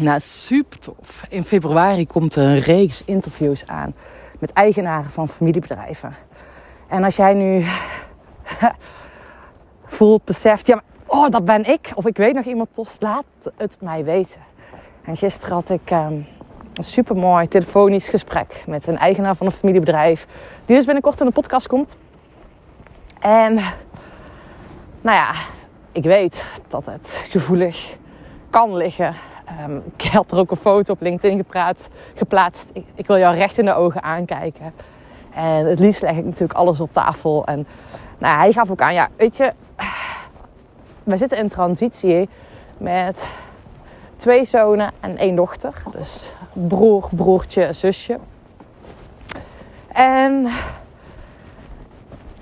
Nou, super tof. In februari komt er een reeks interviews aan met eigenaren van familiebedrijven. En als jij nu voelt, beseft, ja, maar, oh, dat ben ik. Of ik weet nog iemand, tos, laat het mij weten. En gisteren had ik um, een supermooi telefonisch gesprek met een eigenaar van een familiebedrijf. Die dus binnenkort in de podcast komt. En nou ja, ik weet dat het gevoelig kan liggen. Um, ik had er ook een foto op LinkedIn gepraat, geplaatst. Ik, ik, wil jou recht in de ogen aankijken. En het liefst leg ik natuurlijk alles op tafel. En nou, hij gaf ook aan, ja, weet je, we zitten in transitie met twee zonen en één dochter. Dus broer, broertje, zusje. En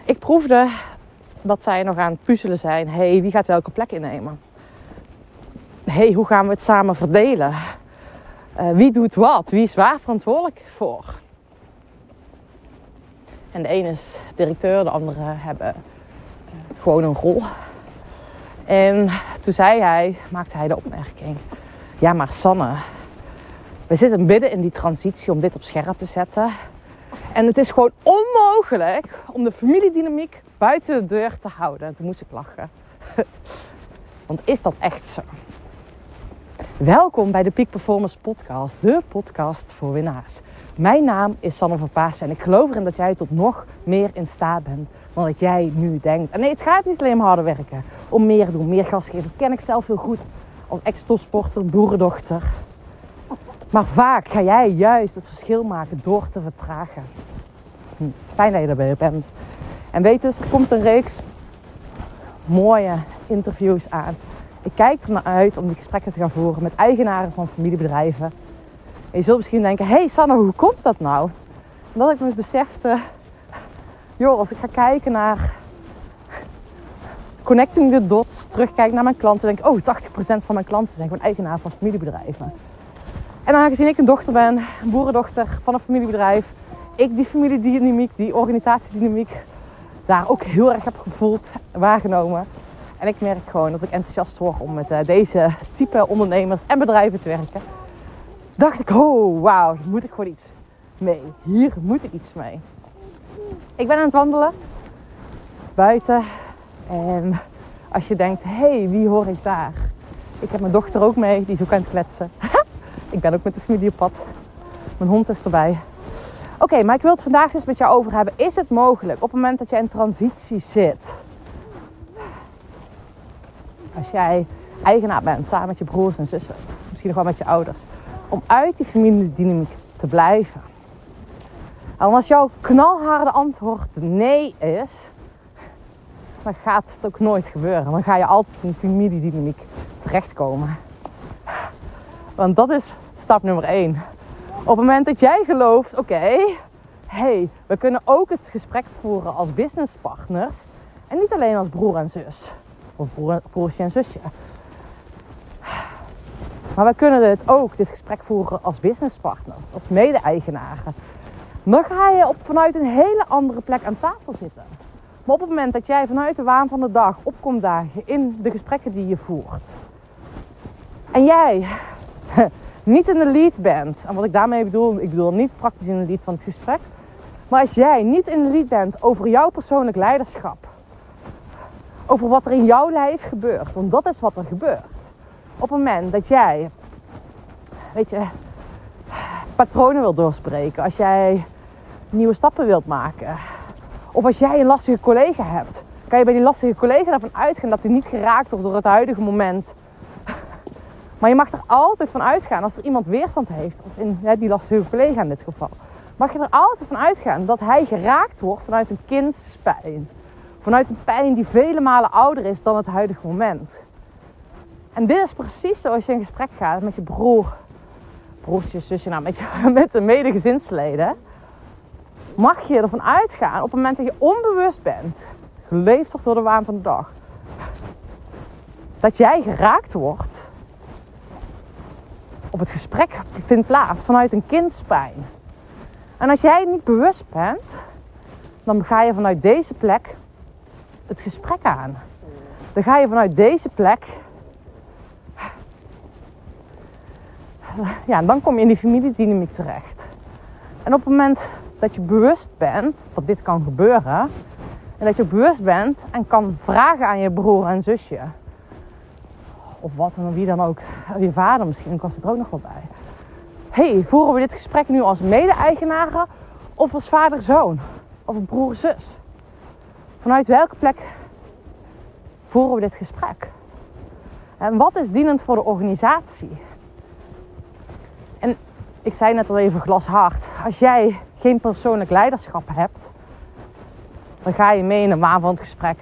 ik proefde dat zij nog aan het puzzelen zijn. hey, wie gaat welke plek innemen? Hey, hoe gaan we het samen verdelen? Uh, wie doet wat? Wie is waar verantwoordelijk voor? En de ene is directeur, de andere hebben uh, gewoon een rol. En toen zei hij, maakte hij de opmerking: Ja, maar Sanne, we zitten midden in die transitie om dit op scherp te zetten. En het is gewoon onmogelijk om de familiedynamiek buiten de deur te houden. En toen moest ik lachen. Want is dat echt zo? Welkom bij de Peak Performance Podcast, de podcast voor winnaars. Mijn naam is Sanne van Paas en ik geloof erin dat jij tot nog meer in staat bent dan dat jij nu denkt. En nee, het gaat niet alleen om harder werken, om meer doen, meer gas geven. Dat ken ik zelf heel goed als ex-topsporter, boerendochter. Maar vaak ga jij juist het verschil maken door te vertragen. Hm, fijn dat je erbij bent. En weet dus, er komt een reeks mooie interviews aan. Ik kijk er naar uit om die gesprekken te gaan voeren met eigenaren van familiebedrijven. En je zult misschien denken, hey Sanne, hoe komt dat nou? dat ik me besefte, joh, als ik ga kijken naar connecting the dots, terugkijk naar mijn klanten, denk ik, oh, 80% van mijn klanten zijn gewoon eigenaar van familiebedrijven. En aangezien ik een dochter ben, een boerendochter van een familiebedrijf, ik die familiedynamiek, die organisatiedynamiek, daar ook heel erg heb gevoeld, waargenomen. En ik merk gewoon dat ik enthousiast word om met uh, deze type ondernemers en bedrijven te werken. Dacht ik, oh wauw, hier moet ik gewoon iets mee. Hier moet ik iets mee. Ik ben aan het wandelen buiten. En als je denkt, hé, hey, wie hoor ik daar? Ik heb mijn dochter ook mee, die is ook aan het kletsen. ik ben ook met de familie op pad. Mijn hond is erbij. Oké, maar ik wil het vandaag eens met jou over hebben. Is het mogelijk op het moment dat je in transitie zit? Als jij eigenaar bent, samen met je broers en zussen, misschien nog wel met je ouders, om uit die familiedynamiek te blijven. En als jouw knalharde antwoord nee is, dan gaat het ook nooit gebeuren. Dan ga je altijd in familiedynamiek terechtkomen. Want dat is stap nummer één. Op het moment dat jij gelooft, oké, hey, we kunnen ook het gesprek voeren als businesspartners en niet alleen als broer en zus. Of broer, broertje en zusje. Maar we kunnen dit ook, dit gesprek voeren als businesspartners, als mede-eigenaren. Dan ga je op, vanuit een hele andere plek aan tafel zitten. Maar op het moment dat jij vanuit de waan van de dag opkomt dagen in de gesprekken die je voert. En jij niet in de lead bent. En wat ik daarmee bedoel, ik bedoel niet praktisch in de lead van het gesprek. Maar als jij niet in de lead bent over jouw persoonlijk leiderschap. Over wat er in jouw lijf gebeurt. Want dat is wat er gebeurt. Op het moment dat jij, weet je, patronen wilt doorspreken. Als jij nieuwe stappen wilt maken. Of als jij een lastige collega hebt. Kan je bij die lastige collega ervan uitgaan dat hij niet geraakt wordt door het huidige moment maar je mag er altijd van uitgaan als er iemand weerstand heeft, of in die lastige collega in dit geval, mag je er altijd van uitgaan dat hij geraakt wordt vanuit een kindspijn. Vanuit een pijn die vele malen ouder is dan het huidige moment. En dit is precies zoals je in gesprek gaat met je broer, broertje, zusje, nou, met, je, met de medegezinsleden. Mag je ervan uitgaan op het moment dat je onbewust bent, geleefd wordt door de waan van de dag, dat jij geraakt wordt of het gesprek vindt plaats vanuit een kindspijn. En als jij niet bewust bent, dan ga je vanuit deze plek het gesprek aan. Dan ga je vanuit deze plek ja, dan kom je in die familiedynamiek terecht. En op het moment dat je bewust bent dat dit kan gebeuren, en dat je bewust bent en kan vragen aan je broer en zusje, of wat en wie dan ook, je vader misschien, kan er ook nog wel bij. hey, voeren we dit gesprek nu als mede-eigenaren of als vader-zoon? Of broer-zus? Vanuit welke plek voeren we dit gesprek? En wat is dienend voor de organisatie? En ik zei net al even glashard. Als jij geen persoonlijk leiderschap hebt, dan ga je mee in de waan van het gesprek.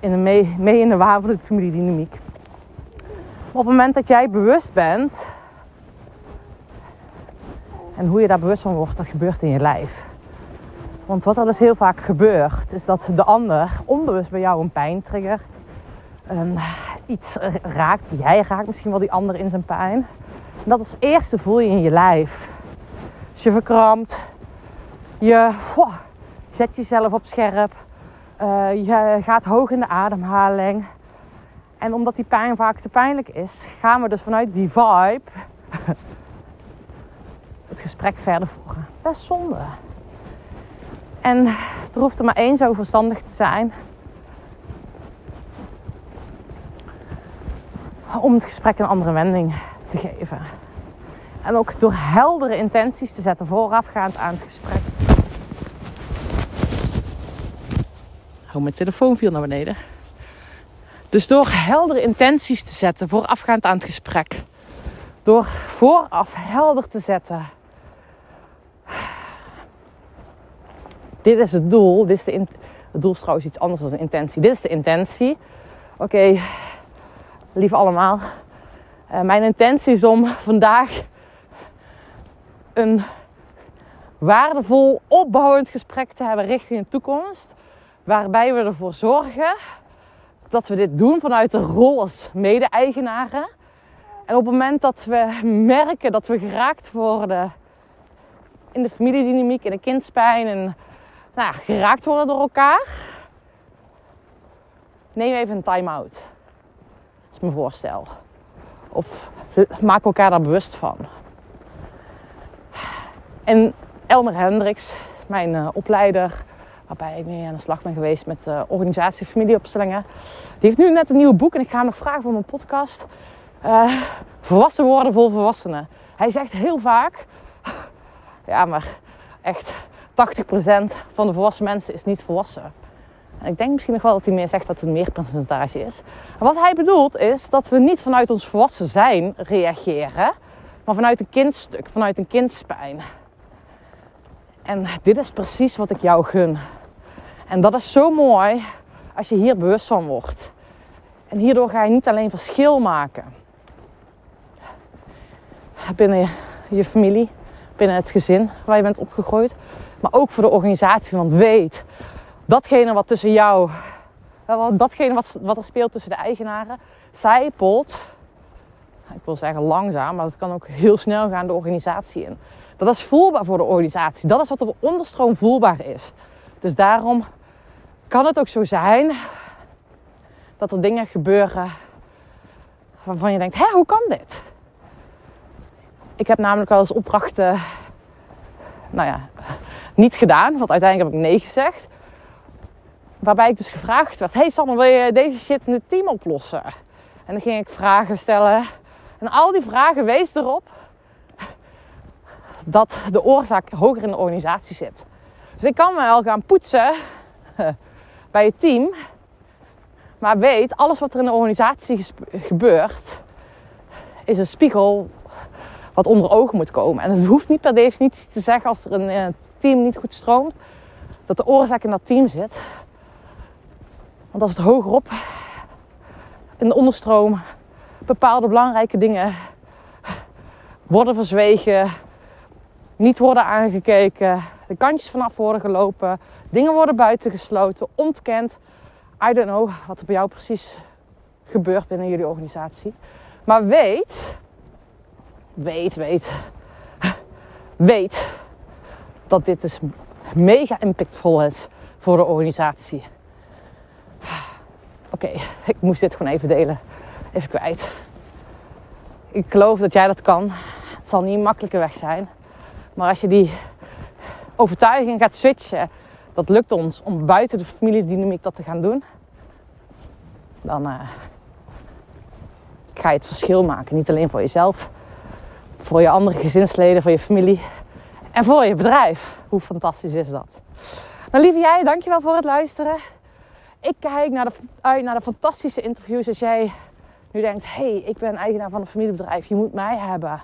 In de mee, mee in de waan van de familiedynamiek. Op het moment dat jij bewust bent, en hoe je daar bewust van wordt, dat gebeurt in je lijf. Want wat er dus heel vaak gebeurt, is dat de ander onbewust bij jou een pijn triggert. Um, iets raakt, jij raakt misschien wel die ander in zijn pijn. En dat als eerste voel je in je lijf. Als je verkrampt, je zet jezelf op scherp, uh, je gaat hoog in de ademhaling. En omdat die pijn vaak te pijnlijk is, gaan we dus vanuit die vibe het gesprek verder voeren. Is zonde. En er hoeft er maar één zo verstandig te zijn. Om het gesprek een andere wending te geven. En ook door heldere intenties te zetten voorafgaand aan het gesprek. Oh, mijn telefoon viel naar beneden. Dus door heldere intenties te zetten voorafgaand aan het gesprek. Door vooraf helder te zetten dit is het doel. Dit is de het doel is trouwens iets anders dan een intentie. Dit is de intentie. Oké, lieve allemaal. Uh, mijn intentie is om vandaag een waardevol, opbouwend gesprek te hebben richting de toekomst. Waarbij we ervoor zorgen dat we dit doen vanuit de rol als mede-eigenaren. En op het moment dat we merken dat we geraakt worden in de familiedynamiek, in de kindspijn en nou, geraakt worden door elkaar. Neem even een time-out. Dat is mijn voorstel. Of maak elkaar daar bewust van. En Elmer Hendricks, mijn uh, opleider, waarbij ik mee aan de slag ben geweest met uh, organisatie familieopstellingen. Die heeft nu net een nieuw boek en ik ga hem nog vragen voor mijn podcast. Uh, volwassen worden voor volwassenen. Hij zegt heel vaak, ja maar echt 80% van de volwassen mensen is niet volwassen. En ik denk misschien nog wel dat hij meer zegt dat het meer percentage is. Wat hij bedoelt is dat we niet vanuit ons volwassen zijn reageren, maar vanuit een kindstuk, vanuit een kindspijn. En dit is precies wat ik jou gun. En dat is zo mooi als je hier bewust van wordt. En hierdoor ga je niet alleen verschil maken binnen je familie, binnen het gezin waar je bent opgegroeid, maar ook voor de organisatie. Want weet, datgene wat tussen jou, datgene wat, wat er speelt tussen de eigenaren, zijpelt. Ik wil zeggen langzaam, maar dat kan ook heel snel gaan de organisatie in. Dat is voelbaar voor de organisatie. Dat is wat op de onderstroom voelbaar is. Dus daarom kan het ook zo zijn dat er dingen gebeuren waarvan je denkt: hé, hoe kan dit? Ik heb namelijk wel eens opdrachten, nou ja, niet gedaan. Want uiteindelijk heb ik nee gezegd. Waarbij ik dus gevraagd werd: Hey Sanne, wil je deze shit in het team oplossen? En dan ging ik vragen stellen. En al die vragen wees erop dat de oorzaak hoger in de organisatie zit. Dus ik kan wel gaan poetsen bij het team. Maar weet, alles wat er in de organisatie gebeurt, is een spiegel wat onder ogen moet komen. En het hoeft niet per definitie te zeggen als er een, een team niet goed stroomt, dat de oorzaak in dat team zit. Want als het hogerop in de onderstroom bepaalde belangrijke dingen worden verzwegen, niet worden aangekeken, de kantjes vanaf worden gelopen, dingen worden buitengesloten, ontkend. I don't know wat er bij jou precies gebeurt binnen jullie organisatie. Maar weet, weet, weet, weet dat dit dus mega impactvol is voor de organisatie. Oké, ik moest dit gewoon even delen. Even kwijt. Ik geloof dat jij dat kan. Het zal niet een makkelijke weg zijn. Maar als je die overtuiging gaat switchen, dat lukt ons om buiten de familiedynamiek dat te gaan doen, dan uh, ga je het verschil maken. Niet alleen voor jezelf, voor je andere gezinsleden, voor je familie en voor je bedrijf. Hoe fantastisch is dat? Nou, lieve jij, dankjewel voor het luisteren. Ik kijk naar de, uit naar de fantastische interviews. Als jij nu denkt, hey, ik ben eigenaar van een familiebedrijf, je moet mij hebben.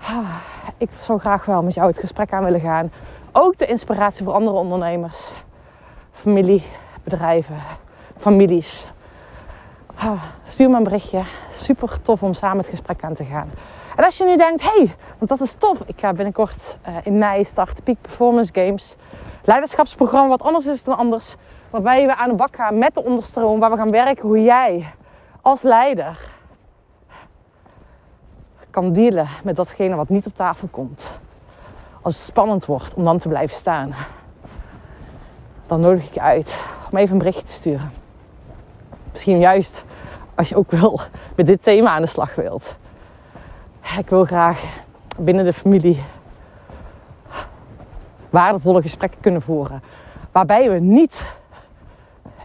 Ah, ik zou graag wel met jou het gesprek aan willen gaan. Ook de inspiratie voor andere ondernemers, familiebedrijven, families. Ah, stuur me een berichtje. Super tof om samen het gesprek aan te gaan. En als je nu denkt, hé, hey, want dat is tof. Ik ga binnenkort uh, in mei starten Peak Performance Games. Leiderschapsprogramma wat anders is dan anders. Waarbij we aan de bak gaan met de onderstroom. Waar we gaan werken hoe jij als leider kan dealen met datgene wat niet op tafel komt. Als het spannend wordt om dan te blijven staan. Dan nodig ik je uit om even een bericht te sturen. Misschien juist als je ook wil met dit thema aan de slag wilt. Ik wil graag binnen de familie waardevolle gesprekken kunnen voeren. Waarbij we niet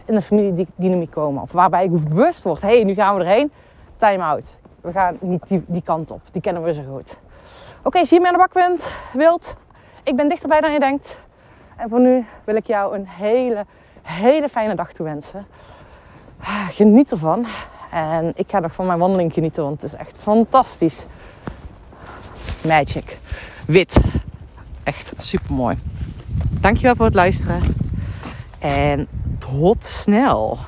in de familiedynamiek komen. Of waarbij ik bewust word, hé, hey, nu gaan we erheen. Time out. We gaan niet die, die kant op. Die kennen we zo goed. Oké, okay, zie je me aan de bak bent, wilt. Ik ben dichterbij dan je denkt. En voor nu wil ik jou een hele, hele fijne dag toewensen. Geniet ervan. En ik ga nog van mijn wandeling genieten, want het is echt fantastisch. Magic. Wit. Echt super mooi. Dankjewel voor het luisteren. En tot snel.